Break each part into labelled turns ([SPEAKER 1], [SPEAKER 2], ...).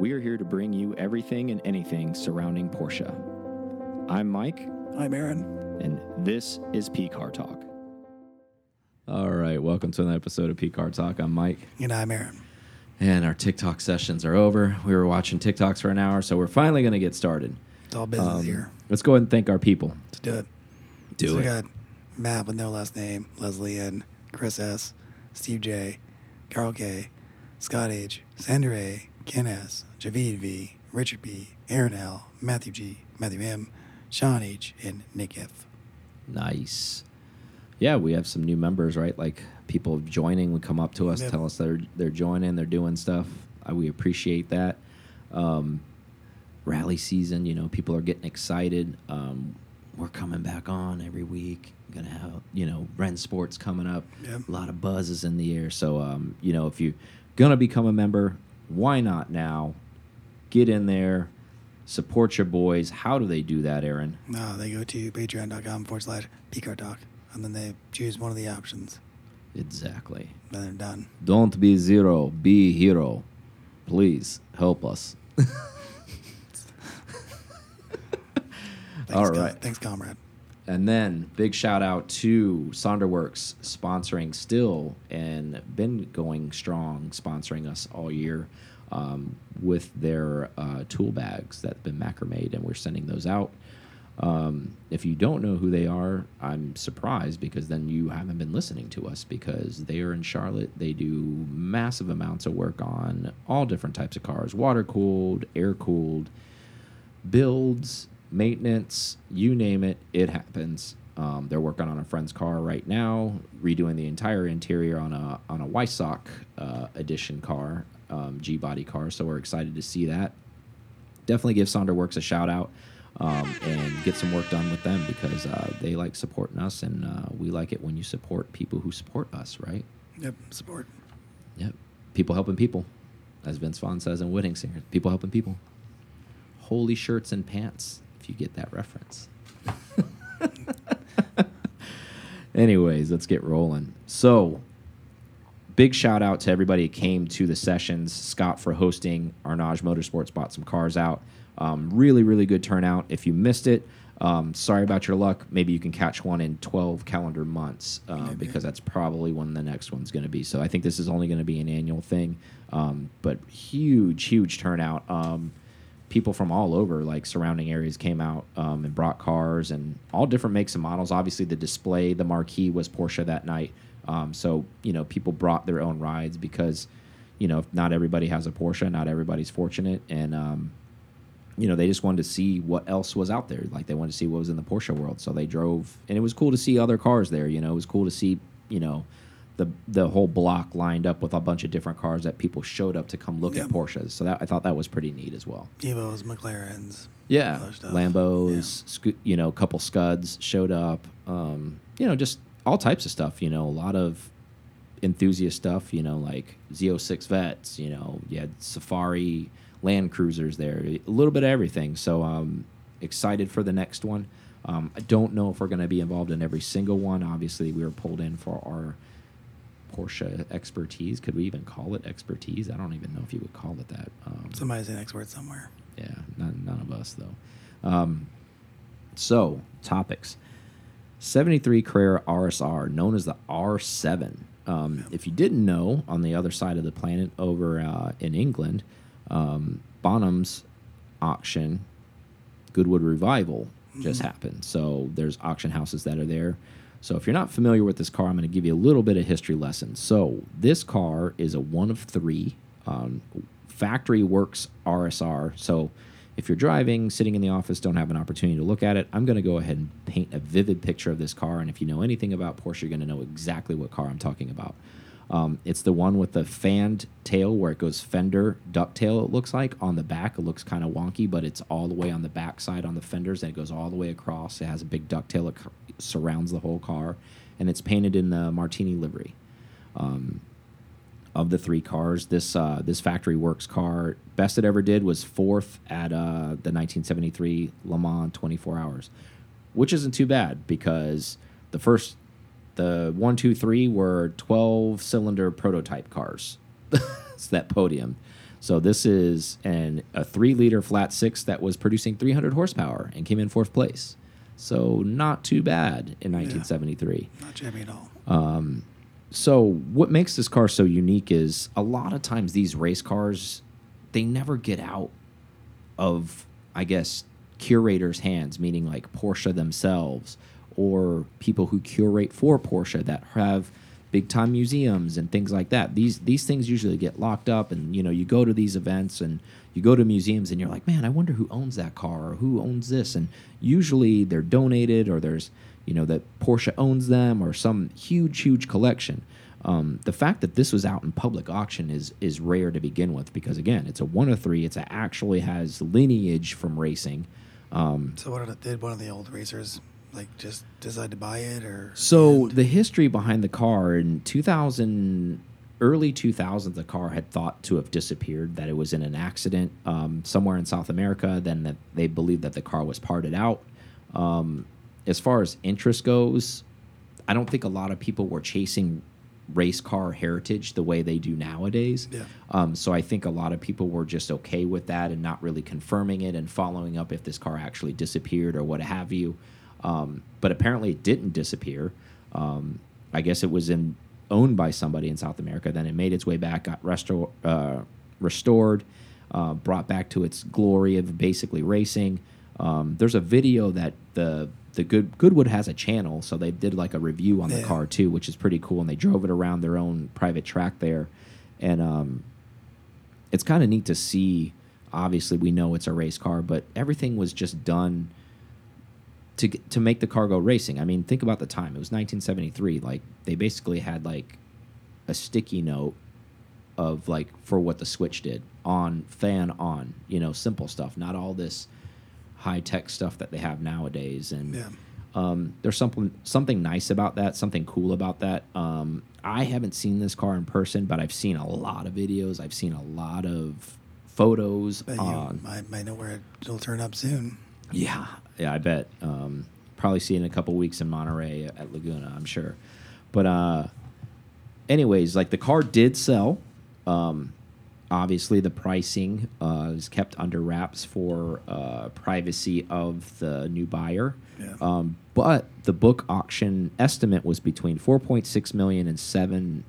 [SPEAKER 1] We are here to bring you everything and anything surrounding Porsche. I'm Mike,
[SPEAKER 2] I'm Aaron.
[SPEAKER 1] and this is P Car Talk. All right, welcome to another episode of P Car Talk. I'm Mike,
[SPEAKER 2] And I'm Aaron.
[SPEAKER 1] and our TikTok sessions are over. We were watching TikToks for an hour, so we're finally going to get started.
[SPEAKER 2] It's all business
[SPEAKER 1] Um,
[SPEAKER 2] here.
[SPEAKER 1] Let's go ahead and thank our people.
[SPEAKER 2] Let's do it.
[SPEAKER 1] Do
[SPEAKER 2] so
[SPEAKER 1] it.
[SPEAKER 2] We got Matt with no last name, Leslie N, Chris S, Steve J, Carl K, Scott H, Sandra A, Ken S, Javid V, Richard B, Aaron L, Matthew G, Matthew M, Sean H, and Nick F.
[SPEAKER 1] Nice. Yeah, we have some new members, right? Like people joining would come up to us,
[SPEAKER 2] Yep.
[SPEAKER 1] tell us they're they're joining, they're doing stuff. Uh, we appreciate that. Um, rally season, you know, people are getting excited. Um, we're coming back on every week. Gonna have you know Rennsport's coming up.
[SPEAKER 2] Yep.
[SPEAKER 1] A lot of buzz is in the air. So um, you know, if you're gonna become a member, why not now? Get in there, support your boys. How do they do that, Aaron?
[SPEAKER 2] No, they go to patreon.com forward slash PCAR Talk, and then they choose one of the options.
[SPEAKER 1] Exactly.
[SPEAKER 2] Then they're done.
[SPEAKER 1] Don't be zero, be hero. Please help us.
[SPEAKER 2] Thanks,
[SPEAKER 1] All
[SPEAKER 2] com- Thanks, comrade.
[SPEAKER 1] And then big shout out to Sonderworks sponsoring still and been going strong, sponsoring us all year um, with their uh, tool bags that have been macrame and we're sending those out. Um, if you don't know who they are, I'm surprised because then you haven't been listening to us because they are in Charlotte. They do massive amounts of work on all different types of cars water cooled, air cooled, builds, maintenance, you name it, it happens. Um, they're working on a friend's car right now, redoing the entire interior on a on a Weissach uh, edition car, um, G body car. So we're excited to see that. Definitely give Sonderworks a shout out um, and get some work done with them because uh, they like supporting us, and uh, we like it when you support people who support us, right?
[SPEAKER 2] Yep, support.
[SPEAKER 1] Yep. People helping people, as Vince Vaughn says in Wedding Singer. People helping people. Holy shirts and pants, you get that reference. Anyways, let's get rolling. So, big shout out to everybody that came to the sessions. Scott for hosting. Arnage Motorsports bought some cars out. Um, really, really good turnout. If you missed it, um, sorry about your luck. Maybe you can catch one in 12 calendar months uh, because that's probably when the next one's going to be. So I think this is only going to be an annual thing. Um, but huge, huge turnout. Um, people from all over, like surrounding areas, came out um, and brought cars and all different makes and models. Obviously, the display, the marquee was Porsche that night. Um, so you know, people brought their own rides because you know not everybody has a Porsche, not everybody's fortunate, and um, you know they just wanted to see what else was out there. Like they wanted to see what was in the Porsche world, so they drove, and it was cool to see other cars there. You know, it was cool to see you know. The, the whole block lined up with a bunch of different cars that people showed up to come look
[SPEAKER 2] Yeah.
[SPEAKER 1] at Porsches. So that I thought that was pretty neat as well.
[SPEAKER 2] Evos, McLarens.
[SPEAKER 1] Yeah. Lambos, scu- you know, a couple Scuds showed up. Um, you know, just all types of stuff. You know, a lot of enthusiast stuff. You know, like Z06 Vettes. You know, you had Safari Land Cruisers there. A little bit of everything. So, um, excited for the next one. Um, I don't know if we're going to be involved in every single one. Obviously, we were pulled in for our Porsche expertise. Could we even call it expertise? I don't even know if you would call it that. Um,
[SPEAKER 2] Somebody's an expert somewhere.
[SPEAKER 1] yeah, none, none of us though. Um, so topics: seventy-three Carrera RSR, known as the R7. Um, if you didn't know, on the other side of the planet, over uh, in England, um, Bonhams auction, Goodwood Revival, just happened. So there's auction houses that are there. So if you're not familiar with this car, I'm going to give you a little bit of history lesson. So this car is a one of three um, factory works RSR. So if you're driving, sitting in the office, don't have an opportunity to look at it, I'm going to go ahead and paint a vivid picture of this car. And if you know anything about Porsche, you're going to know exactly what car I'm talking about. Um, it's the one with the fanned tail where it goes fender ducktail, it looks like. On the back, it looks kind of wonky, but it's all the way on the back side on the fenders and it goes all the way across. It has a big ducktail that surrounds the whole car and it's painted in the Martini livery. Um, of the three cars, this uh, this factory works car best it ever did was fourth at uh, the 1973 Le Mans 24 Hours, which isn't too bad because the first the one two three were 12 cylinder prototype cars. it's that podium. So this is an a three liter flat six that was producing 300 horsepower and came in fourth place. So not too bad in 1973.
[SPEAKER 2] Not jammy at all.
[SPEAKER 1] Um, so what makes this car so unique is a lot of times these race cars, they never get out of, I guess, curators' hands, meaning like Porsche themselves or people who curate for Porsche that have big time museums and things like that. These these things usually get locked up and you know, you go to these events and you go to museums and you're like, "Man, I wonder who owns that car or who owns this." And usually they're donated or there's, you know, that Porsche owns them or some huge huge collection. Um, the fact that this was out in public auction is is rare to begin with because again, it's a one of three. It's a, actually has lineage from racing. Um,
[SPEAKER 2] So what did, did one of the old racers like just decide to buy it or?
[SPEAKER 1] So the history behind the car in 2000, early 2000s, the car had thought to have disappeared. That it was in an accident um, somewhere in South America. Then that they believed that the car was parted out. Um, as far as interest goes, I don't think a lot of people were chasing race car heritage the way they do nowadays.
[SPEAKER 2] Yeah.
[SPEAKER 1] Um, so I think a lot of people were just okay with that and not really confirming it and following up if this car actually disappeared or what have you. Um, but apparently it didn't disappear. Um, I guess it was in owned by somebody in South America. Then it made its way back, got restor uh, restored, uh, brought back to its glory of basically racing. Um, there's a video that the the good Goodwood has a channel, so they did like a review on the
[SPEAKER 2] Yeah.
[SPEAKER 1] car too, which is pretty cool. And they drove it around their own private track there, and um, it's kind of neat to see. Obviously, we know it's a race car, but everything was just done to to make the car go racing. I mean, think about the time. It was 1973. Like they basically had like a sticky note of like for what the switch did on fan on. You know, simple stuff, not all this high tech stuff that they have nowadays. And
[SPEAKER 2] Yeah.
[SPEAKER 1] um, there's something something nice about that, something cool about that. Um, I haven't seen this car in person, but I've seen a lot of videos. I've seen a lot of photos
[SPEAKER 2] But you
[SPEAKER 1] on.
[SPEAKER 2] might, might know where it'll turn up soon.
[SPEAKER 1] Yeah, yeah, I bet. Um, probably see it in a couple weeks in Monterey at Laguna, I'm sure. But uh, anyways, like the car did sell. Um, obviously, the pricing uh, is kept under wraps for uh, privacy of the new buyer.
[SPEAKER 2] Yeah.
[SPEAKER 1] Um, but the book auction estimate was between 4.6 million and 7.1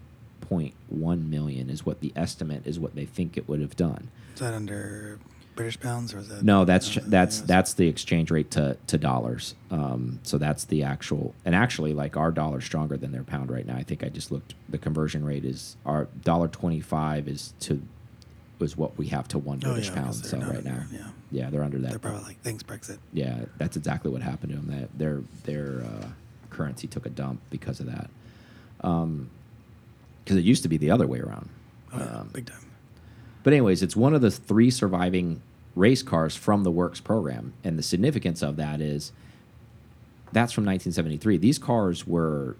[SPEAKER 1] million is what the estimate is what they think it would have done.
[SPEAKER 2] Is that under British pounds or is that?
[SPEAKER 1] No, that's that's that's the exchange rate to to dollars. Um, so that's the actual, and actually, like our dollar's stronger than their pound right now. I think I just looked. The conversion rate is our dollar twenty five is to was what we have to one British
[SPEAKER 2] yeah,
[SPEAKER 1] pound. So
[SPEAKER 2] not
[SPEAKER 1] right now,
[SPEAKER 2] yeah.
[SPEAKER 1] yeah, they're under that.
[SPEAKER 2] They're probably like thanks Brexit.
[SPEAKER 1] yeah, that's exactly what happened to them. That their their uh, currency took a dump because of that. Because it used to be the other way around.
[SPEAKER 2] Oh, yeah,
[SPEAKER 1] Um,
[SPEAKER 2] big time.
[SPEAKER 1] but anyways, it's one of the three surviving race cars from the Works program, and the significance of that is that's from 1973. These cars were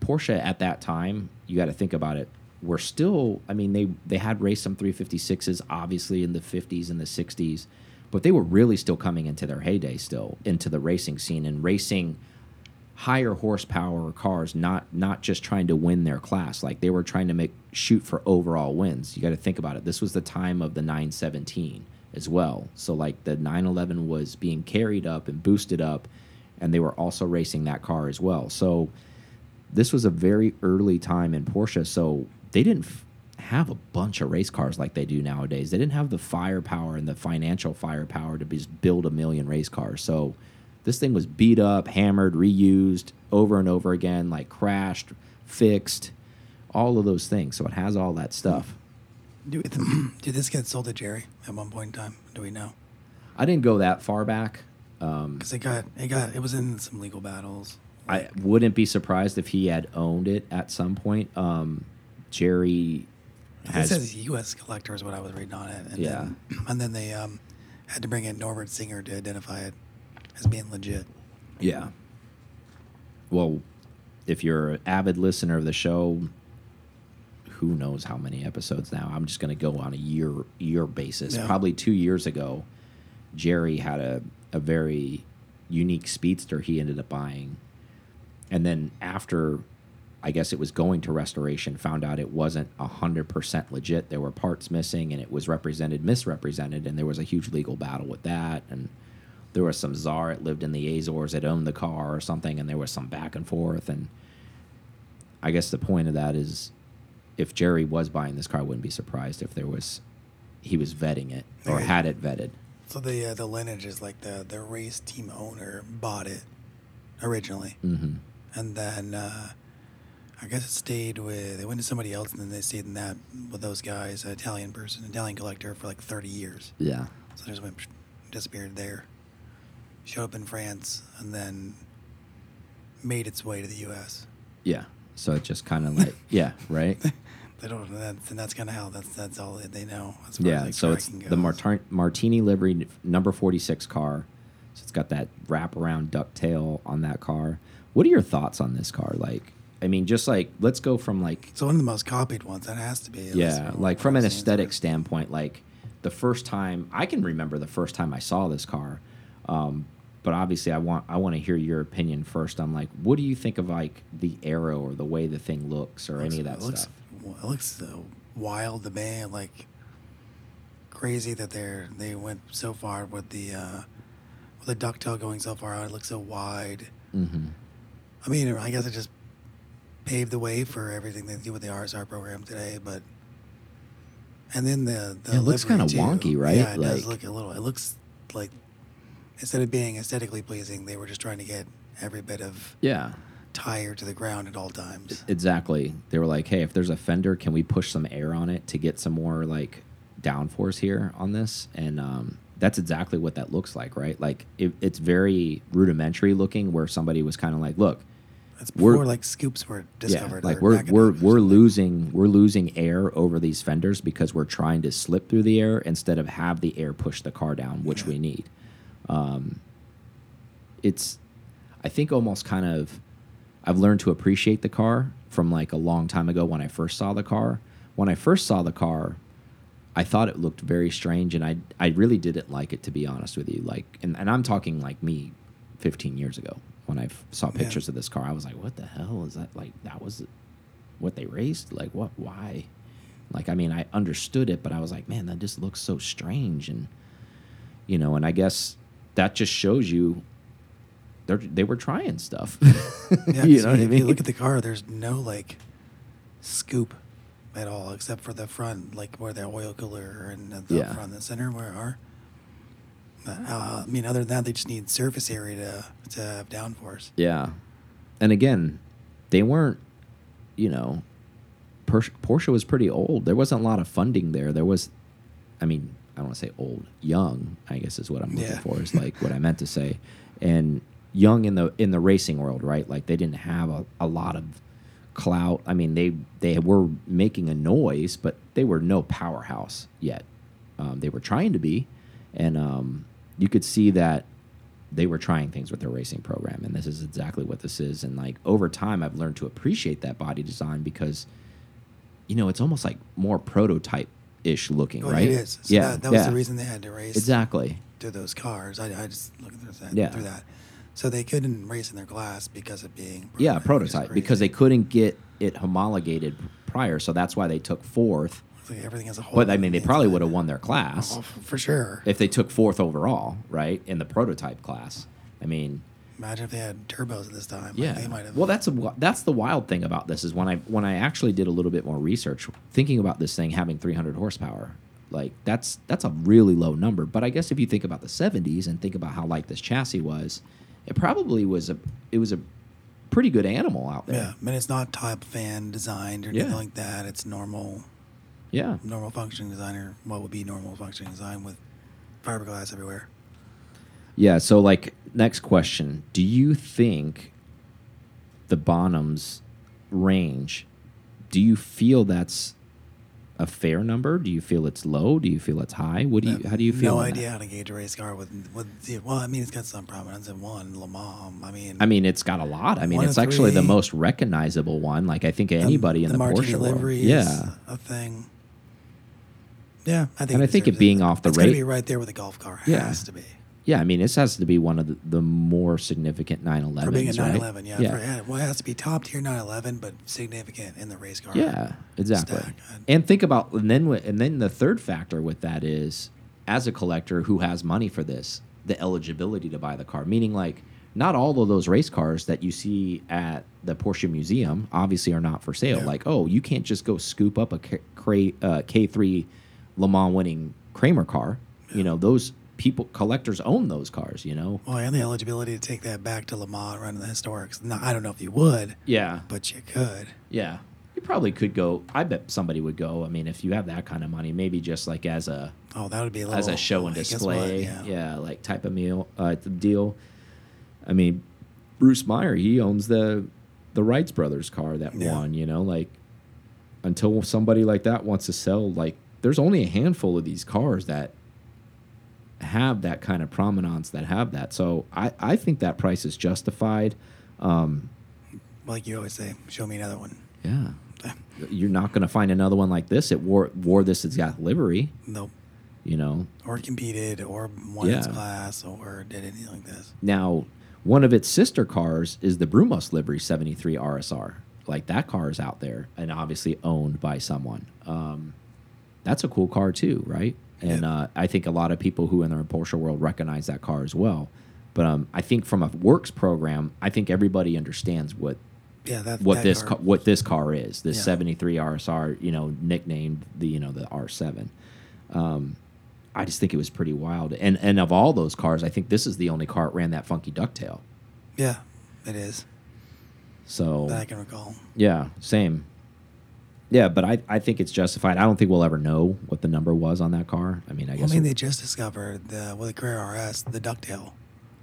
[SPEAKER 1] Porsche at that time. You got to think about it. Were still, I mean, they they had raced some 356s, obviously in the 50s and the 60s, but they were really still coming into their heyday, still into the racing scene and racing higher horsepower cars, not not just trying to win their class. Like they were trying to make shoot for overall wins. You got to think about it. This was the time of the 917 as well. So like the 911 was being carried up and boosted up, and they were also racing that car as well. So this was a very early time in Porsche. So they didn't have a bunch of race cars like they do nowadays. They didn't have the firepower and the financial firepower to just build a million race cars. So this thing was beat up, hammered, reused over and over again, like crashed, fixed, all of those things. So it has all that stuff.
[SPEAKER 2] Do did this get sold to Jerry at one point in time? Do we know?
[SPEAKER 1] I didn't go that far back. Um,
[SPEAKER 2] Because it got it got it was in some legal battles.
[SPEAKER 1] I wouldn't be surprised if he had owned it at some point. Um, Jerry
[SPEAKER 2] It
[SPEAKER 1] has
[SPEAKER 2] says U.S. collector is what I was reading on it. And
[SPEAKER 1] Yeah.
[SPEAKER 2] Then, and then they um, had to bring in Norbert Singer to identify it as being legit.
[SPEAKER 1] Yeah. Well, if you're an avid listener of the show, who knows how many episodes now? I'm just going to go on a year year basis.
[SPEAKER 2] Yeah.
[SPEAKER 1] Probably two years ago, Jerry had a a very unique speedster he ended up buying, and then after I guess it was going to restoration, found out it wasn't 100% legit. There were parts missing and it was represented, misrepresented, and there was a huge legal battle with that. And there was some czar that lived in the Azores that owned the car or something, and there was some back and forth. And I guess the point of that is if Jerry was buying this car, I wouldn't be surprised if there was, he was vetting it or
[SPEAKER 2] Okay.
[SPEAKER 1] had it vetted.
[SPEAKER 2] So the uh, the lineage is like the the race team owner bought it originally,
[SPEAKER 1] hmm
[SPEAKER 2] and then uh, I guess it stayed with they went to somebody else, and then they stayed in that with those guys, an Italian person, Italian collector for like thirty years.
[SPEAKER 1] Yeah.
[SPEAKER 2] So they just went disappeared there. Showed up in France, and then made its way to the U.S.
[SPEAKER 1] Yeah. So it just kind of like, yeah, right?
[SPEAKER 2] They don't. That's, and that's kind of how that's that's all they know.
[SPEAKER 1] Yeah,
[SPEAKER 2] as, like,
[SPEAKER 1] so it's the
[SPEAKER 2] goes.
[SPEAKER 1] Martar Martini livery number 46 car. So it's got that wraparound ducktail on that car. What are your thoughts on this car? Like, I mean, just like, let's go from like,
[SPEAKER 2] It's one of the most copied ones. That has to be.
[SPEAKER 1] yeah, like from an aesthetic standpoint, like the first time, I can remember the first time I saw this car. Um, but obviously, I want I want to hear your opinion first I'm like, what do you think of like the aero or the way the thing looks or any of that
[SPEAKER 2] it looks,
[SPEAKER 1] stuff?
[SPEAKER 2] It looks so wild, the band, like crazy that they're they went so far with the uh, with the ducktail going so far out. It looks so wide.
[SPEAKER 1] Mm-hmm.
[SPEAKER 2] I mean, I guess it just paved the way for everything they do with the RSR program today. But and then the the
[SPEAKER 1] it looks kinda wonky, right?
[SPEAKER 2] Yeah, it does look a little. It looks like instead of being aesthetically pleasing, they were just trying to get every bit of
[SPEAKER 1] Yeah.
[SPEAKER 2] tire to the ground at all times.
[SPEAKER 1] Exactly. They were like, "Hey, if there's a fender, can we push some air on it to get some more like downforce here on this?" And um, that's exactly what that looks like, right? Like it, it's very rudimentary looking, where somebody was kind of like, "Look, We're-
[SPEAKER 2] before like scoops were discovered.
[SPEAKER 1] yeah, like we're we're we're losing we're losing air over these fenders because we're trying to slip through the air instead of have the air push the car down, which
[SPEAKER 2] Yeah.
[SPEAKER 1] we need." Um, it's, I think, almost kind of. I've learned to appreciate the car from like a long time ago when I first saw the car. When I first saw the car, I thought it looked very strange, and I I really didn't like it to be honest with you. Like, and, and I'm talking like me, 15 years ago when I saw
[SPEAKER 2] Yeah.
[SPEAKER 1] pictures of this car, I was like, what the hell is that? Like, that was what they raced? Like, what? Why? Like, I mean, I understood it, but I was like, man, that just looks so strange, and you know, and I guess that just shows you. They're, they were trying stuff.
[SPEAKER 2] Yeah,
[SPEAKER 1] you
[SPEAKER 2] 'cause
[SPEAKER 1] know what I
[SPEAKER 2] if
[SPEAKER 1] mean?
[SPEAKER 2] you look at the car, there's no like scoop at all, except for the front, like where the oil cooler and the, the
[SPEAKER 1] Yeah.
[SPEAKER 2] front and center where are. Uh, I mean, other than that, they just need surface area to to have downforce.
[SPEAKER 1] Yeah. And again, they weren't, you know, Porsche, Porsche was pretty old. There wasn't a lot of funding there. There was, I mean, I don't want to say old, young, I guess is what I'm looking
[SPEAKER 2] Yeah.
[SPEAKER 1] for, is like what I meant to say. And young in the in the racing world, right? Like they didn't have a, a lot of clout. I mean, they they were making a noise, but they were no powerhouse yet. Um, they were trying to be, and um, you could see that they were trying things with their racing program, and this is exactly what this is. And like over time, I've learned to appreciate that body design because, you know, it's almost like more prototype ish looking, oh,
[SPEAKER 2] Well,
[SPEAKER 1] right?
[SPEAKER 2] It is. So
[SPEAKER 1] yeah,
[SPEAKER 2] that, that was
[SPEAKER 1] yeah.
[SPEAKER 2] the reason they had to race
[SPEAKER 1] Exactly.
[SPEAKER 2] through those cars. I, I just looked through that.
[SPEAKER 1] Yeah.
[SPEAKER 2] Through that. So they couldn't race in their class because of being
[SPEAKER 1] Yeah,
[SPEAKER 2] programmed,
[SPEAKER 1] prototype because they couldn't get it homologated prior, so that's why they took fourth.
[SPEAKER 2] Like everything as a whole.
[SPEAKER 1] But I mean, they probably would have won their class
[SPEAKER 2] Oh, for sure.
[SPEAKER 1] if they took fourth overall, right, in the prototype class. I mean,
[SPEAKER 2] Imagine if they had turbos at this time. Like,
[SPEAKER 1] yeah.
[SPEAKER 2] they might have.
[SPEAKER 1] Well, that's a, that's the wild thing about this is when I when I actually did a little bit more research, thinking about this thing having 300 horsepower, like that's that's a really low number. But I guess if you think about the 70s and think about how light this chassis was, it probably was a it was a pretty good animal out there.
[SPEAKER 2] Yeah, I mean it's not top fan designed or
[SPEAKER 1] Yeah.
[SPEAKER 2] anything like that. It's normal,
[SPEAKER 1] Yeah.
[SPEAKER 2] normal functioning design or what would be normal functioning design with fiberglass everywhere.
[SPEAKER 1] Yeah. So, like, next question: Do you think the Bonhams range? Do you feel that's a fair number? Do you feel it's low? Do you feel it's high? What do you? How do you feel?
[SPEAKER 2] No
[SPEAKER 1] on that?
[SPEAKER 2] idea how to gauge a race car with with. Well, I mean, it's got some prominence in one Le Mans. I mean,
[SPEAKER 1] I mean, it's got a lot. I mean, it's actually the most recognizable one. Like, I think
[SPEAKER 2] the-
[SPEAKER 1] anybody in the,
[SPEAKER 2] Martini
[SPEAKER 1] Porsche world. Yeah.
[SPEAKER 2] a thing. Yeah, I think.
[SPEAKER 1] And I think it being off the rate-
[SPEAKER 2] be right there with a Gulf car.
[SPEAKER 1] Yeah.
[SPEAKER 2] Has to be.
[SPEAKER 1] Yeah, I mean, this has to be one of the, the more significant 911s,
[SPEAKER 2] For being a
[SPEAKER 1] right?
[SPEAKER 2] 911, yeah.
[SPEAKER 1] yeah.
[SPEAKER 2] For, yeah, well, it has to be top tier 911, but significant in the race car.
[SPEAKER 1] Yeah, exactly.
[SPEAKER 2] stack.
[SPEAKER 1] And think about and then and then the third factor with that is as a collector who has money for this, the eligibility to buy the car. Meaning like not all of those race cars that you see at the Porsche Museum obviously are not for sale.
[SPEAKER 2] Yeah.
[SPEAKER 1] Like, oh, you can't just go scoop up a K, Cra- uh, K3 Le Mans winning Kremer car. You know, those people collectors own those cars, you know.
[SPEAKER 2] Well, and the eligibility to take that back to Le Mans, run the historics. No, I don't know if you would,
[SPEAKER 1] Yeah.
[SPEAKER 2] but you could.
[SPEAKER 1] Yeah. You probably could go. I bet somebody would go. I mean, if you have that kind of money, maybe just like as a
[SPEAKER 2] Oh, that would be a little
[SPEAKER 1] as a show and
[SPEAKER 2] guess what?
[SPEAKER 1] display,
[SPEAKER 2] Yeah.
[SPEAKER 1] yeah. like type of meal uh, deal. I mean, Bruce Meyer, he owns the the Wrights brothers car that
[SPEAKER 2] Yeah.
[SPEAKER 1] won. You know, like until somebody like that wants to sell, like there's only a handful of these cars that have that kind of provenance that have that. So I I think that price is justified. Um,
[SPEAKER 2] Like you always say, show me another one.
[SPEAKER 1] yeah, you're not going to find another one like this. It wore wore this exact livery.
[SPEAKER 2] Nope.
[SPEAKER 1] You know,
[SPEAKER 2] Or competed, or won its class, or did anything like this.
[SPEAKER 1] Now, one of its sister cars is the Brumos livery 73 RSR. Like that car is out there and obviously owned by someone. Um, that's a cool car too, right? And
[SPEAKER 2] Yeah.
[SPEAKER 1] uh, I think a lot of people who in the Porsche world recognize that car as well. But um, I think from a works program, I think everybody understands what
[SPEAKER 2] Yeah, that.
[SPEAKER 1] what
[SPEAKER 2] that
[SPEAKER 1] this
[SPEAKER 2] car-
[SPEAKER 1] what this car is. This
[SPEAKER 2] Yeah.
[SPEAKER 1] 73 RSR, you know, nicknamed the you know the R7. Um, I just think it was pretty wild. And and of all those cars, I think this is the only car that ran that funky ducktail.
[SPEAKER 2] Yeah, it is.
[SPEAKER 1] So
[SPEAKER 2] That I can recall.
[SPEAKER 1] yeah, same. Yeah, but I I think it's justified. I don't think we'll ever know what the number was on that car. I mean, I
[SPEAKER 2] Well, I mean, they just discovered the with the Carrera RS the ducktail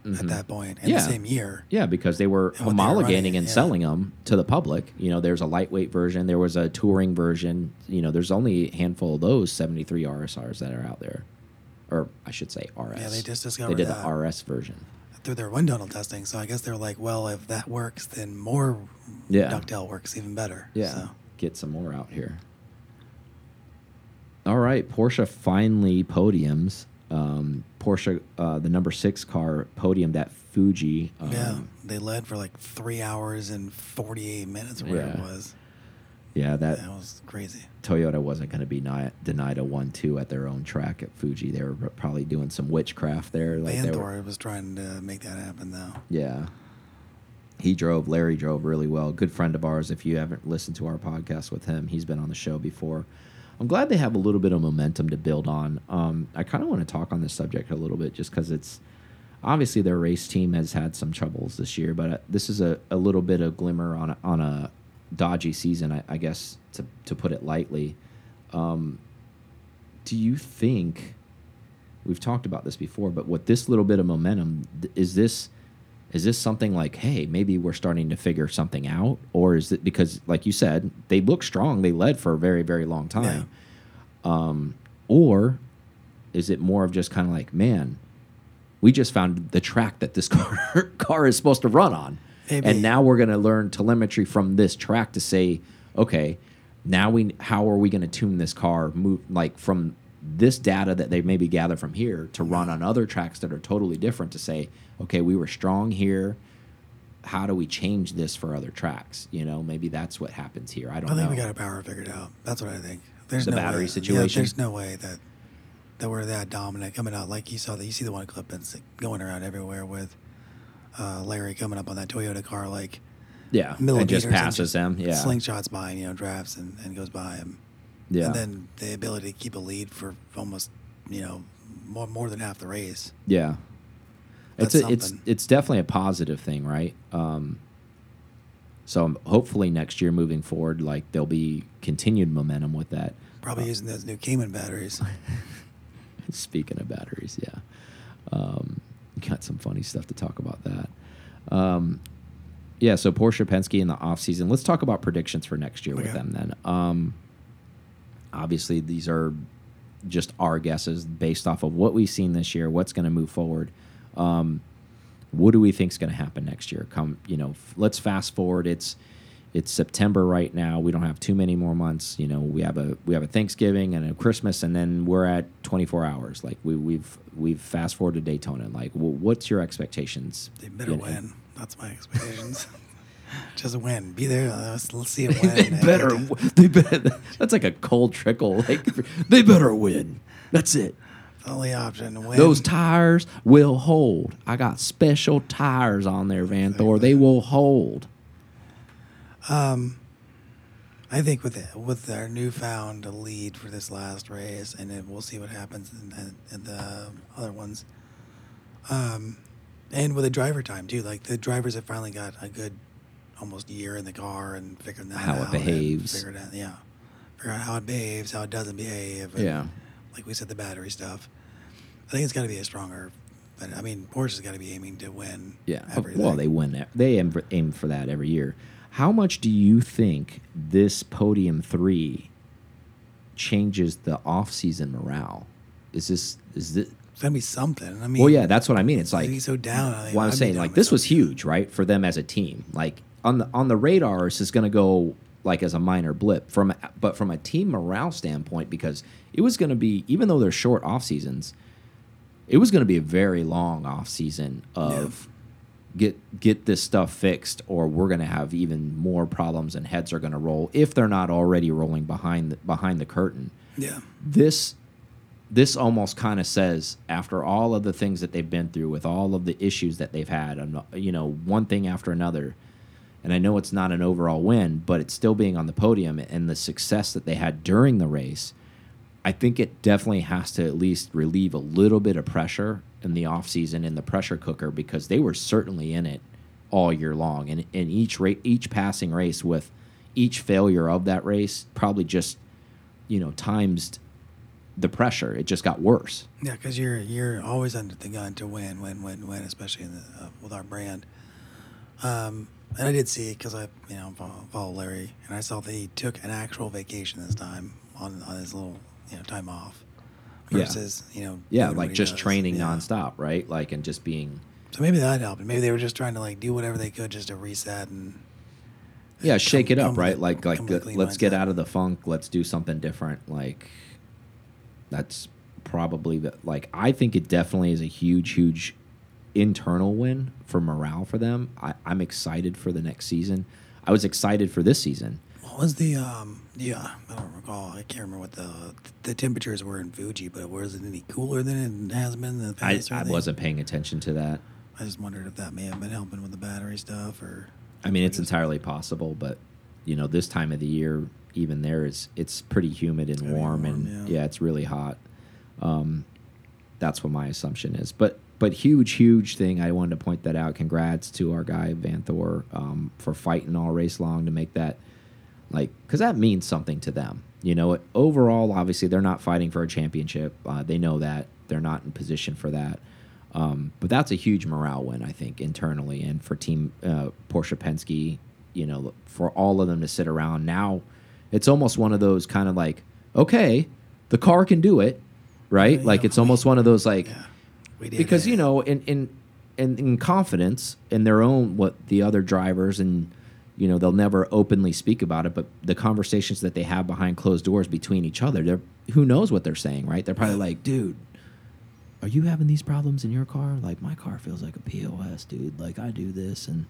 [SPEAKER 1] Mhm.
[SPEAKER 2] at that point in
[SPEAKER 1] Yeah.
[SPEAKER 2] the same year.
[SPEAKER 1] Yeah, because they were
[SPEAKER 2] And what they were
[SPEAKER 1] homologating
[SPEAKER 2] running,
[SPEAKER 1] and
[SPEAKER 2] yeah.
[SPEAKER 1] selling them to the public. You know, there's a lightweight version, there was a touring version. You know, there's only a handful of those 73 RSRs that are out there, or I should say RS.
[SPEAKER 2] Yeah, they just discovered
[SPEAKER 1] They
[SPEAKER 2] did
[SPEAKER 1] the RS version.
[SPEAKER 2] through their wind tunnel testing. So I guess they're like, well, if that works, then more
[SPEAKER 1] Yeah.
[SPEAKER 2] ducktail works even better.
[SPEAKER 1] Yeah,
[SPEAKER 2] So,
[SPEAKER 1] get some more out here. All right, Porsche finally podiums. Um, Porsche, uh, the number six car, podiumed at Fuji. Um,
[SPEAKER 2] yeah, they led for like three hours and 48 minutes, or whatever it was.
[SPEAKER 1] yeah, that
[SPEAKER 2] That was crazy.
[SPEAKER 1] Toyota wasn't going to be denied a one-two at their own track at Fuji. They were probably doing some witchcraft there. Like they were,
[SPEAKER 2] Vanthoor was trying to make that happen, though.
[SPEAKER 1] yeah. He drove. Larry drove really well. Good friend of ours. If you haven't listened to our podcast with him, he's been on the show before. I'm glad they have a little bit of momentum to build on. Um, I kind of want to talk on this subject a little bit, just because it's obviously their race team has had some troubles this year, but uh, this is a, a little bit of glimmer on a, on a dodgy season, I, I guess to to put it lightly. Um, do you think we've talked about this before, but with this little bit of momentum, is this is this something like, hey, maybe we're starting to figure something out, or is it because, like you said, they look strong, they led for a very very long time, um, or is it more of just kind of like, man, we just found the track that this car car is supposed to run on,
[SPEAKER 2] Maybe.
[SPEAKER 1] and now we're going to learn telemetry from this track to say, okay, now we how are we going to tune this car move like from this data that they maybe gather from here to run on other tracks that are totally different to say, okay, we were strong here. How do we change this for other tracks? You know, maybe that's what happens here. I don't know.
[SPEAKER 2] I think
[SPEAKER 1] know.
[SPEAKER 2] we got a power figured out. That's what I think. There's
[SPEAKER 1] The
[SPEAKER 2] no
[SPEAKER 1] battery
[SPEAKER 2] way,
[SPEAKER 1] situation?
[SPEAKER 2] Yeah, there's no way that that we're that dominant coming out. Like you saw that you see the one clip that's going around everywhere with uh, Larry coming up on that Toyota car like
[SPEAKER 1] yeah, and just passes them. Yeah,
[SPEAKER 2] slingshots by him, you know, drafts and, and goes by him.
[SPEAKER 1] yeah,
[SPEAKER 2] And then the ability to keep a lead for almost, you know, more more than half the race.
[SPEAKER 1] yeah. It's a, it's it's definitely a positive thing, right? Um, so hopefully next year moving forward, like there'll be continued momentum with that.
[SPEAKER 2] Probably
[SPEAKER 1] Uh,
[SPEAKER 2] using those new Cayman batteries.
[SPEAKER 1] Speaking of batteries, yeah, um, got some funny stuff to talk about that. Um, yeah, so Porsche Penske in the off season. Let's talk about predictions for next year with them. Then, um, obviously, these are just our guesses based off of what we've seen this year. What's going to move forward? Um, what do we think is going to happen next year? Come, you know, let's fast forward. It's it's September right now. We don't have too many more months. You know, we have a we have a Thanksgiving and a Christmas, and then we're at 24 hours. Like we we've we've fast forwarded Daytona. Like, well, what's your expectations?
[SPEAKER 2] They better
[SPEAKER 1] You know?
[SPEAKER 2] win. That's my expectations. Just a win. Be there. Let's, let's see it win.
[SPEAKER 1] they better. They better. That's like a cold trickle. Like they better win. That's it.
[SPEAKER 2] Only option to win.
[SPEAKER 1] Those tires will hold. I got special tires on there, Vanthoor. They will hold.
[SPEAKER 2] Um, I think with it, with our newfound lead for this last race, and then we'll see what happens in, in, the other ones. Um, and with the driver time too, like the drivers have finally got a good almost year in the car and figuring that
[SPEAKER 1] How it
[SPEAKER 2] out. and
[SPEAKER 1] behaves.
[SPEAKER 2] Figured out, yeah, figure out how it behaves, how it doesn't behave.
[SPEAKER 1] Yeah.
[SPEAKER 2] like we said, the battery stuff. I think it's got to be a stronger. But I mean, Porsche's got to be aiming to win.
[SPEAKER 1] Yeah.
[SPEAKER 2] Uh, everything.
[SPEAKER 1] Well, they win that. They aim for, aim for that every year. How much do you think this podium three changes the off-season morale? Is this is this?
[SPEAKER 2] It's gonna be something. I mean,
[SPEAKER 1] Well, yeah, that's what I mean. It's like
[SPEAKER 2] so down. I think
[SPEAKER 1] Well, I'm
[SPEAKER 2] I'd
[SPEAKER 1] saying like this was huge, right, for them as a team. Like on the on the radar, this is going to go like as a minor blip from, but from a team morale standpoint, because it was going to be even though they're short off seasons, it was going to be a very long off season of get get this stuff fixed, or we're going to have even more problems and heads are going to roll if they're not already rolling behind the, behind the curtain
[SPEAKER 2] Yeah.
[SPEAKER 1] this this almost kind of says after all of the things that they've been through with all of the issues that they've had and you know one thing after another and I know it's not an overall win but it's still being on the podium and the success that they had during the race I think it definitely has to at least relieve a little bit of pressure in the offseason in the pressure cooker because they were certainly in it all year long. And in each each passing race with each failure of that race probably just you know times the pressure. It just got worse.
[SPEAKER 2] Yeah, because you're you're always under the gun to win, win, win, win, especially the, uh, with our brand. Um, and I did see because I you know follow, follow Larry, and I saw that he took an actual vacation this time on on his little you know time off
[SPEAKER 1] Yeah.
[SPEAKER 2] versus you know
[SPEAKER 1] yeah like just
[SPEAKER 2] does.
[SPEAKER 1] training
[SPEAKER 2] Yeah.
[SPEAKER 1] nonstop right like and just being
[SPEAKER 2] So maybe that helped. Maybe they were just trying to like do whatever they could just to reset and
[SPEAKER 1] yeah shake it up right like like
[SPEAKER 2] come with a
[SPEAKER 1] the- let's get out of the funk let's do something different like that's probably the like i think it definitely is a huge huge internal win for morale for them I, i'm excited for the next season i was excited for this season
[SPEAKER 2] What was the um? Yeah, I don't recall. I can't remember what the the temperatures were in Fuji, but was it any cooler than it has been in the
[SPEAKER 1] I,
[SPEAKER 2] past? or
[SPEAKER 1] I
[SPEAKER 2] anything?
[SPEAKER 1] wasn't paying attention to that
[SPEAKER 2] I just wondered if that may have been helping with the battery stuff, or
[SPEAKER 1] I mean,
[SPEAKER 2] or
[SPEAKER 1] it's
[SPEAKER 2] just-
[SPEAKER 1] entirely possible, but you know, this time of the year, even there is it's pretty humid and warm,
[SPEAKER 2] warm,
[SPEAKER 1] and
[SPEAKER 2] yeah.
[SPEAKER 1] yeah. it's really hot. Um, that's what my assumption is. But but huge, huge thing. I wanted to point that out. Congrats to our guy Vanthoor um, for fighting all race long to make that like because that means something to them. You know, overall, obviously they're not fighting for a championship. Uh, they know that they're not in position for that. Um, but that's a huge morale win, I think, internally and for Team uh, Porsche Penske. You know, for all of them to sit around now, it's almost one of those kind of like, okay, the car can do it, right?
[SPEAKER 2] Yeah,
[SPEAKER 1] like it's almost one of those like
[SPEAKER 2] yeah, we did
[SPEAKER 1] because you know in in in, in confidence in their own what the other drivers and you know they'll never openly speak about it but the conversations that they have behind closed doors between each other they're who knows what they're saying right? They're probably like dude are you having these problems in your car? Like my car feels like a pos dude. Like i do this and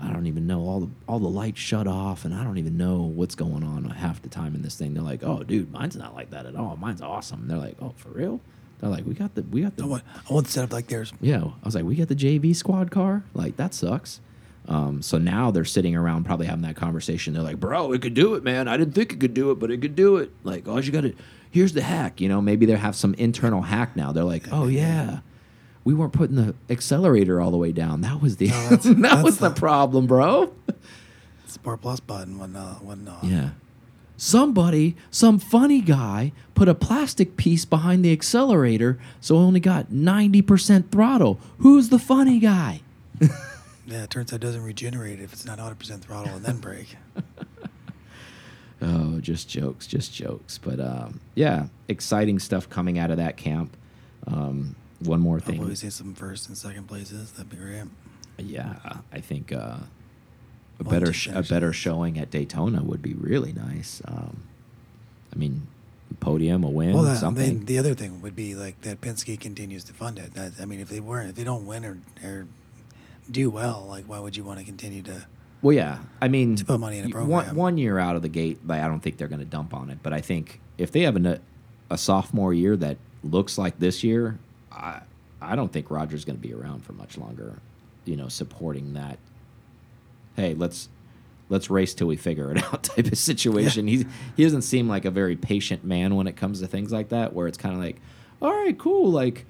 [SPEAKER 1] i don't even know. All the all the lights shut off and i don't even know what's going on half the time in this thing. They're like oh dude mine's not like that at all. Mine's awesome. And they're like oh for real? They're like we got the we got the
[SPEAKER 2] I want I want to set up like theirs.
[SPEAKER 1] yeah, I was like, we got the JV squad car. Like that sucks. Um, so now they're sitting around probably having that conversation. They're like, bro, it could do it, man. I didn't think it could do it, but it could do it. Like, all you got to, here's the hack. You know, maybe they have some internal hack now. They're like, oh yeah, we weren't putting the accelerator all the way down. That was the
[SPEAKER 2] No, that's-
[SPEAKER 1] that
[SPEAKER 2] that's
[SPEAKER 1] was the
[SPEAKER 2] the-
[SPEAKER 1] problem, bro.
[SPEAKER 2] Sport plus button wasn't uh, wasn't uh,
[SPEAKER 1] Yeah. Somebody, some funny guy, put a plastic piece behind the accelerator, so it only got 90% throttle. Who's the funny guy?
[SPEAKER 2] Yeah, it turns out it doesn't regenerate if it's not 100 percent throttle and then brake.
[SPEAKER 1] Oh, just jokes, just jokes. But um, yeah, exciting stuff coming out of that camp. Um, one more thing.
[SPEAKER 2] Hopefully, we see some first and second places. That'd be great.
[SPEAKER 1] Yeah, I think uh, a better a better showing at Daytona would be really nice. Um, I mean, podium, a win,
[SPEAKER 2] Well, that,
[SPEAKER 1] something.
[SPEAKER 2] the other thing would be like that Penske continues to fund it. That, I mean, if they weren't, if they don't win or, or do well, like why would you want to continue to?
[SPEAKER 1] Well, yeah. I mean,
[SPEAKER 2] To put money in a program.
[SPEAKER 1] One, one year out of the gate, like, I don't think they're going to dump on it. But I think if they have a, a sophomore year that looks like this year, I I don't think Roger's going to be around for much longer. You know, supporting that. Hey, let's let's race till we figure it out type of situation. He he doesn't seem like a very patient man when it comes to things like that. Where it's kind of like, all right, cool, like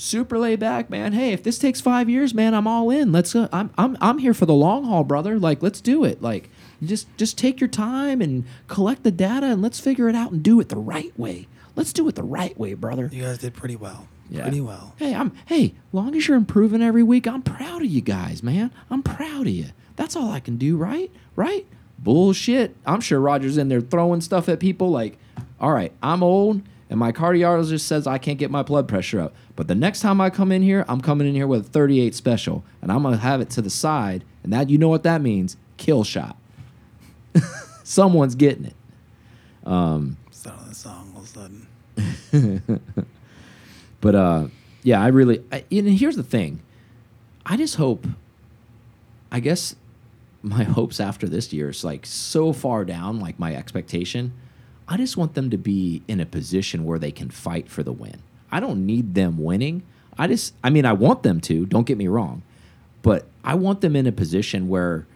[SPEAKER 1] super laid back, man. Hey, if this takes five years, man, I'm all in. Let's. Uh, I'm I'm I'm here for the long haul, brother. Like, let's do it. Like, just just take your time and collect the data, and let's figure it out and do it the right way. Let's do it the right way, brother.
[SPEAKER 2] You guys did pretty well.
[SPEAKER 1] Yeah.
[SPEAKER 2] Pretty well.
[SPEAKER 1] Hey, I'm hey, long as you're improving every week, I'm proud of you guys, man. I'm proud of you. That's all I can do, right? Right? Bullshit. I'm sure Roger's in there throwing stuff at people like, all right, I'm old and my cardiologist says I can't get my blood pressure up. But the next time I come in here, I'm coming in here with a 38 special and I'm gonna have it to the side, and that you know what that means? Kill shot. Someone's getting it.
[SPEAKER 2] On the song all of a sudden.
[SPEAKER 1] But uh, yeah, I really. I, and here's the thing, I just hope. I guess my hopes after this year is like so far down, like my expectation. I just want them to be in a position where they can fight for the win. I don't need them winning. I just, I mean, I want them to. Don't get me wrong, but I want them in a position where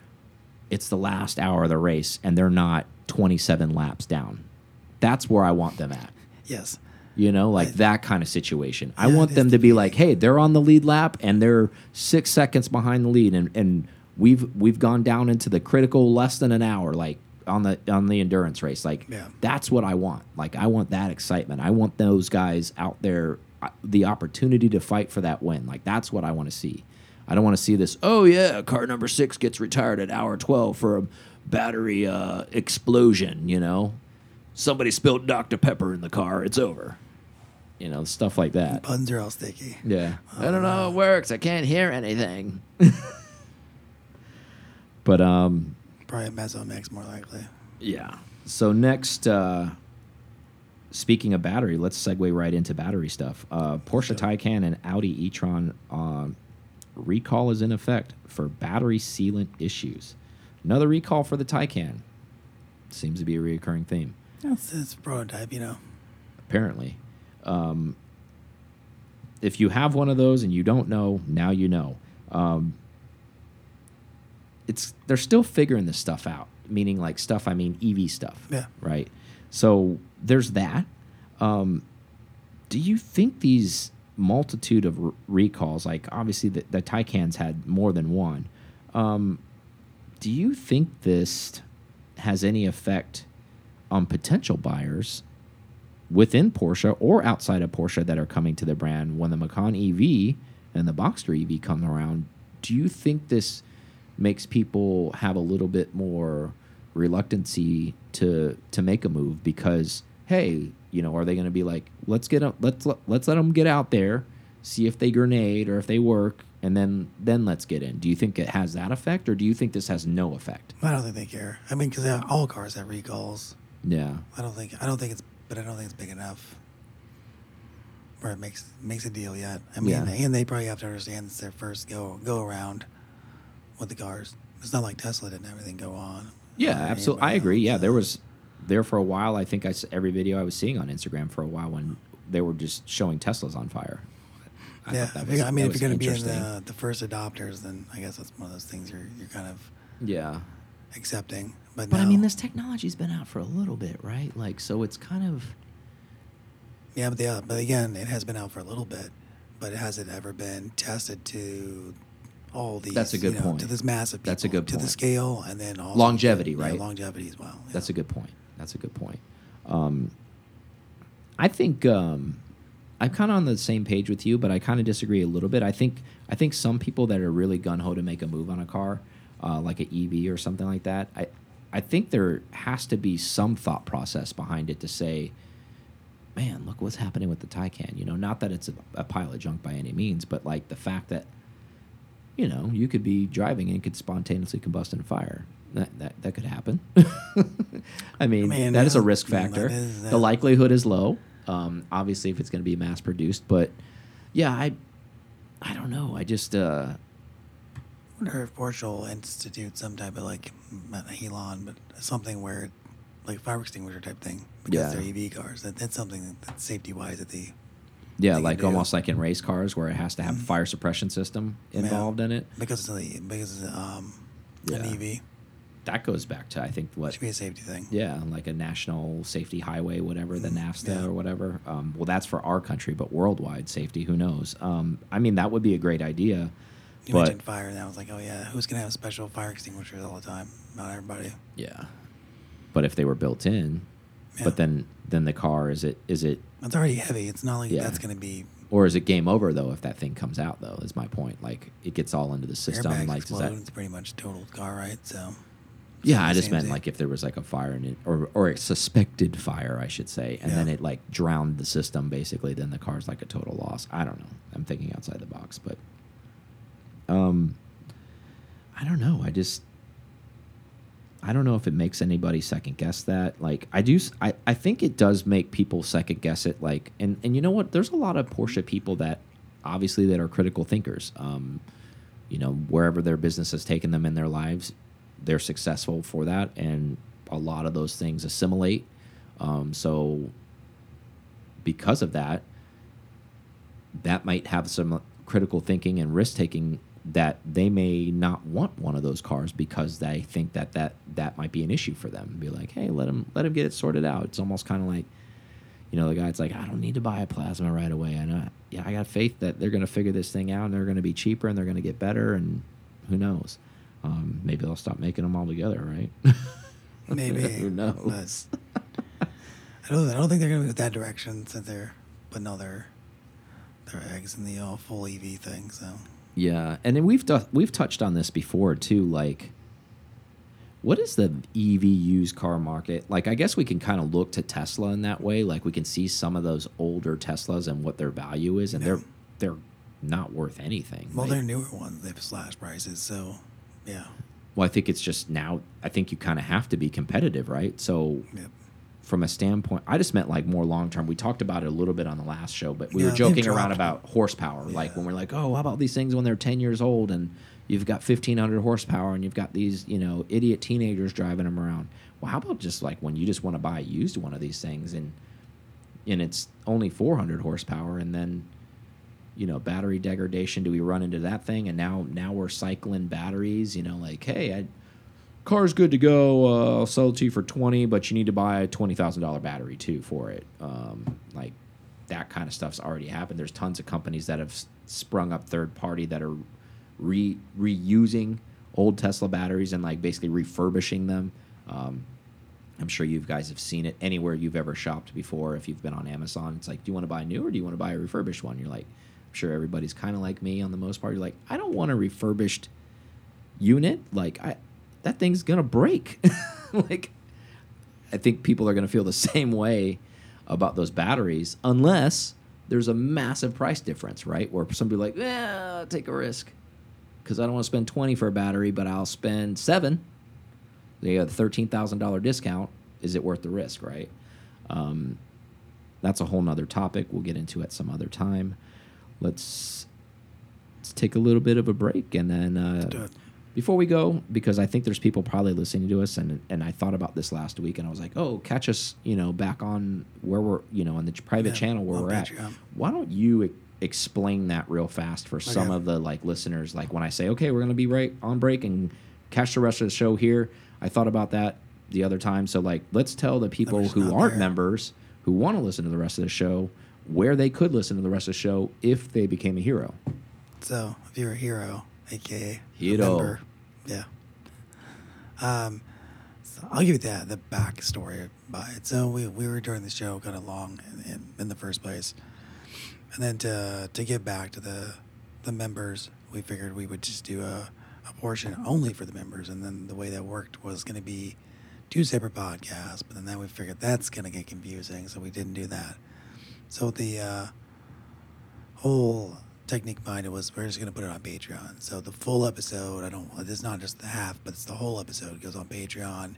[SPEAKER 1] it's the last hour of the race and they're not 27 laps down. That's where I want them at.
[SPEAKER 2] Yes.
[SPEAKER 1] You know, like
[SPEAKER 2] I-
[SPEAKER 1] that kind of situation. I want them to be- like, hey, they're on the lead lap and they're six seconds behind the lead, and and we've we've gone down into the critical less than an hour, like on the on the endurance race. Like
[SPEAKER 2] Yeah.
[SPEAKER 1] that's what I want. Like I want that excitement. I want those guys out there, uh, the opportunity to fight for that win. Like that's what I want to see. I don't want to see this. Oh yeah, car number six gets retired at hour twelve for a battery uh, explosion. You know, somebody spilled Dr Pepper in the car. It's over. You know, stuff like that.
[SPEAKER 2] Buttons are all sticky.
[SPEAKER 1] Yeah. I don't know how it works. I can't hear anything. but um
[SPEAKER 2] Probably mix more likely.
[SPEAKER 1] yeah. So next uh speaking of battery, let's segue right into battery stuff. Uh Porsche Taycan and Audi e-tron um recall is in effect for battery sealant issues. Another recall for the Taycan. Seems to be a reoccurring theme.
[SPEAKER 2] It's, it's prototype, you know.
[SPEAKER 1] apparently. Um, if you have one of those and you don't know, now you know. Um, it's they're still figuring this stuff out. Meaning, like stuff. I mean, EV stuff.
[SPEAKER 2] Yeah.
[SPEAKER 1] Right. So there's that. Um, do you think these multitude of r recalls, like obviously the, the Taycan's had more than one, um, do you think this has any effect on potential buyers within Porsche or outside of Porsche that are coming to the brand when the Macan EV and the Boxster EV come around? Do you think this makes people have a little bit more reluctancy to to make a move because hey, you know, are they going to be like, let's get 'em- let's let- let's let them get out there, see if they grenade or if they work, and then then let's get in. Do you think it has that effect, or do you think this has no effect?
[SPEAKER 2] I don't think they care. I mean, because all cars have recalls.
[SPEAKER 1] Yeah,
[SPEAKER 2] I don't think. I don't think it's. But I don't think it's big enough. Where it makes makes a deal yet. I mean,
[SPEAKER 1] Yeah.
[SPEAKER 2] and they probably have to understand it's their first go go around with the cars. It's not like Tesla didn't have everything go on.
[SPEAKER 1] Yeah, absolutely. I agree.
[SPEAKER 2] else,
[SPEAKER 1] Yeah, there was there for a while. I think I s- every video I was seeing on Instagram for a while when they were just showing Teslas on fire. I
[SPEAKER 2] yeah,
[SPEAKER 1] thought that was-
[SPEAKER 2] I mean,
[SPEAKER 1] that
[SPEAKER 2] if you're going to be in the, the first adopters, then I guess that's one of those things you're you're kind of
[SPEAKER 1] yeah,
[SPEAKER 2] accepting. But
[SPEAKER 1] but I mean, this technology's been out for a little bit, right? Like, so it's kind of
[SPEAKER 2] Yeah, but yeah, uh, but again, it has been out for a little bit, but has it ever been tested to all these.
[SPEAKER 1] That's a good
[SPEAKER 2] you know,
[SPEAKER 1] point.
[SPEAKER 2] To this massive. People,
[SPEAKER 1] That's a good point.
[SPEAKER 2] to the scale, and then also
[SPEAKER 1] Longevity,
[SPEAKER 2] yeah,
[SPEAKER 1] right?
[SPEAKER 2] longevity as well.
[SPEAKER 1] That's a good point. That's a good point. Um, I think um, I'm kind of on the same page with you, but I kind of disagree a little bit. I think I think some people that are really gun ho to make a move on a car, uh, like an EV or something like that, I I think there has to be some thought process behind it to say, man, look what's happening with the Taycan. You know, not that it's a, a pile of junk by any means, but like the fact that you know, you could be driving and could spontaneously combust in a fire. That that, that could happen. I mean,
[SPEAKER 2] mean,
[SPEAKER 1] that is a
[SPEAKER 2] uh,
[SPEAKER 1] risk factor.
[SPEAKER 2] is-
[SPEAKER 1] the
[SPEAKER 2] that-
[SPEAKER 1] likelihood is low. Um, obviously, if it's going to be mass produced, but yeah, I I don't know. I just uh,
[SPEAKER 2] I wonder if Porsche will institute some type of like not a Halon, but something where like fire extinguisher type thing because
[SPEAKER 1] Yeah.
[SPEAKER 2] they're EV cars. That, that's something that, that's safety wise that they
[SPEAKER 1] yeah, like almost like in race cars where it has to have a
[SPEAKER 2] Mhm.
[SPEAKER 1] fire suppression system
[SPEAKER 2] Yeah.
[SPEAKER 1] involved in it.
[SPEAKER 2] because of the because of the, um
[SPEAKER 1] Yeah.
[SPEAKER 2] an EV
[SPEAKER 1] That goes back to I think what
[SPEAKER 2] should be a safety thing.
[SPEAKER 1] Yeah, like a national safety highway, whatever the
[SPEAKER 2] Mhm,
[SPEAKER 1] NAFTA
[SPEAKER 2] yeah.
[SPEAKER 1] or whatever. Um, well, that's for our country, but worldwide safety, who knows? Um, I mean, that would be a great idea.
[SPEAKER 2] You
[SPEAKER 1] but
[SPEAKER 2] mentioned fire, and I was like, oh yeah, who's gonna have special fire extinguishers all the time? Not everybody.
[SPEAKER 1] yeah, but if they were built in,
[SPEAKER 2] Yeah.
[SPEAKER 1] but then then the car is it is it
[SPEAKER 2] It's already heavy. It's not like
[SPEAKER 1] Yeah.
[SPEAKER 2] that's gonna be
[SPEAKER 1] or is it game over though if that thing comes out though? Is my point. Like it gets all into the system.
[SPEAKER 2] airbags
[SPEAKER 1] like does
[SPEAKER 2] explode.
[SPEAKER 1] that?
[SPEAKER 2] It's pretty much totaled car, right? So
[SPEAKER 1] Yeah, I just
[SPEAKER 2] same
[SPEAKER 1] meant
[SPEAKER 2] thing.
[SPEAKER 1] like if there was like a fire in it, or or a suspected fire, I should say, and then
[SPEAKER 2] Yeah.
[SPEAKER 1] it like drowned the system. Basically, then the car's like a total loss. I don't know. I'm thinking outside the box, but um, I don't know. I just I don't know if it makes anybody second guess that. Like I do, I, I think it does make people second guess it. Like and and you know what? There's a lot of Porsche people that obviously that are critical thinkers. Um, you know wherever their business has taken them in their lives they're successful for that and a lot of those things assimilate um, so because of that that might have some critical thinking and risk taking that they may not want one of those cars because they think that that that might be an issue for them. Be like hey let them let them get it sorted out. It's almost kind of like you know the guy's like i don't need to buy a plasma right away. I know yeah i got faith that they're going to figure this thing out and they're going to be cheaper and they're going to get better and who knows? Um, maybe they'll stop making them altogether right?
[SPEAKER 2] Maybe.
[SPEAKER 1] Who knows?
[SPEAKER 2] I don't. I don't think they're gonna go that direction since they're putting all their their eggs in the uh, full EV thing. So
[SPEAKER 1] Yeah, and then we've done, we've touched on this before too. Like, what is the EV used car market? Like, I guess we can kind of look to Tesla in that way. Like, we can see some of those older Teslas and what their value is, and
[SPEAKER 2] Yeah.
[SPEAKER 1] they're they're not worth anything.
[SPEAKER 2] well,
[SPEAKER 1] right?
[SPEAKER 2] they're newer ones. They've slashed prices. So yeah.
[SPEAKER 1] Well, I think it's just now. I think you kind of have to be competitive, right? So,
[SPEAKER 2] Yep.
[SPEAKER 1] From a standpoint, I just meant like more long term. We talked about it a little bit on the last show, but we
[SPEAKER 2] Yeah,
[SPEAKER 1] were joking around about horsepower. Like when we're like, oh, how about these things when they're 10 years old and you've got 1500 horsepower and you've got these, you know, idiot teenagers driving them around. Well, how about just like when you just want to buy a used one of these things and and it's only 400 horsepower and then you know battery degradation do we run into that thing and now now we're cycling batteries you know like hey I, car's good to go uh, i'll sell it to you for 20 but you need to buy a $20000 battery too for it um, like that kind of stuff's already happened there's tons of companies that have sprung up third party that are re reusing old tesla batteries and like basically refurbishing them um, I'm sure you guys have seen it anywhere you've ever shopped before. If you've been on Amazon, it's like, do you want to buy a new or do you want to buy a refurbished one? You're like, I'm sure everybody's kind of like me on the most part. You're like, I don't want a refurbished unit. Like, I that thing's gonna break. like, I think people are gonna feel the same way about those batteries unless there's a massive price difference, right? Where somebody like, yeah, take a risk because I don't want to spend 20 for a battery, but I'll spend seven they got a thirteen thousand dollar discount. Is it worth the risk, right? Um, that's a whole nother topic. We'll get into at some other time. Let's let's take a little bit of a break and then uh. Before we go, because I think there's people probably listening to us, and and I thought about this last week, and I was like, oh, catch us, you know, back on where we're, you know, on the private
[SPEAKER 2] Yeah,
[SPEAKER 1] channel where we're at. Why don't you explain that real fast for some of the like listeners? Like when I say, okay, we're gonna be right on break and catch the rest of the show here. I thought about that the other time, so like, let's tell the people who aren't
[SPEAKER 2] there.
[SPEAKER 1] members who want to listen to the rest of the show where they could listen to the rest of the show if they became a hero.
[SPEAKER 2] So if you're a hero, aka a
[SPEAKER 1] Hero.
[SPEAKER 2] member, yeah. Um, so I'll give you that the backstory by it. So we we were doing the show kind of long in, in, in the first place, and then to to get back to the the members, we figured we would just do a a portion only for the members, and then the way that worked was going to be two separate podcasts. But then, then we figured that's going to get confusing, so we didn't do that. So the uh, whole technique behind it was we're just gonna put it on Patreon. So the full episode, I don't. It's not just the half, but it's the whole episode. It goes on Patreon.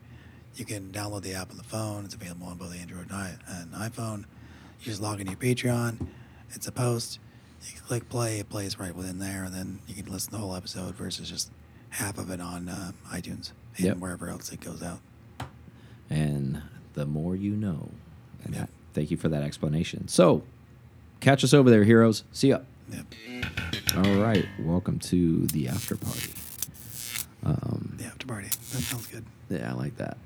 [SPEAKER 2] You can download the app on the phone. It's available on both Android and iPhone. You just log into your Patreon. It's a post. You can click play. It plays right within there, and then you can listen to the whole episode versus just half of it on uh, iTunes and
[SPEAKER 1] Yep.
[SPEAKER 2] wherever else it goes out.
[SPEAKER 1] And the more you know. And
[SPEAKER 2] Yep.
[SPEAKER 1] thank you for that explanation. So, catch us over there, heroes. See ya.
[SPEAKER 2] Yep.
[SPEAKER 1] All right. Welcome to the after party. Um,
[SPEAKER 2] The after party. That sounds good.
[SPEAKER 1] yeah, I like that.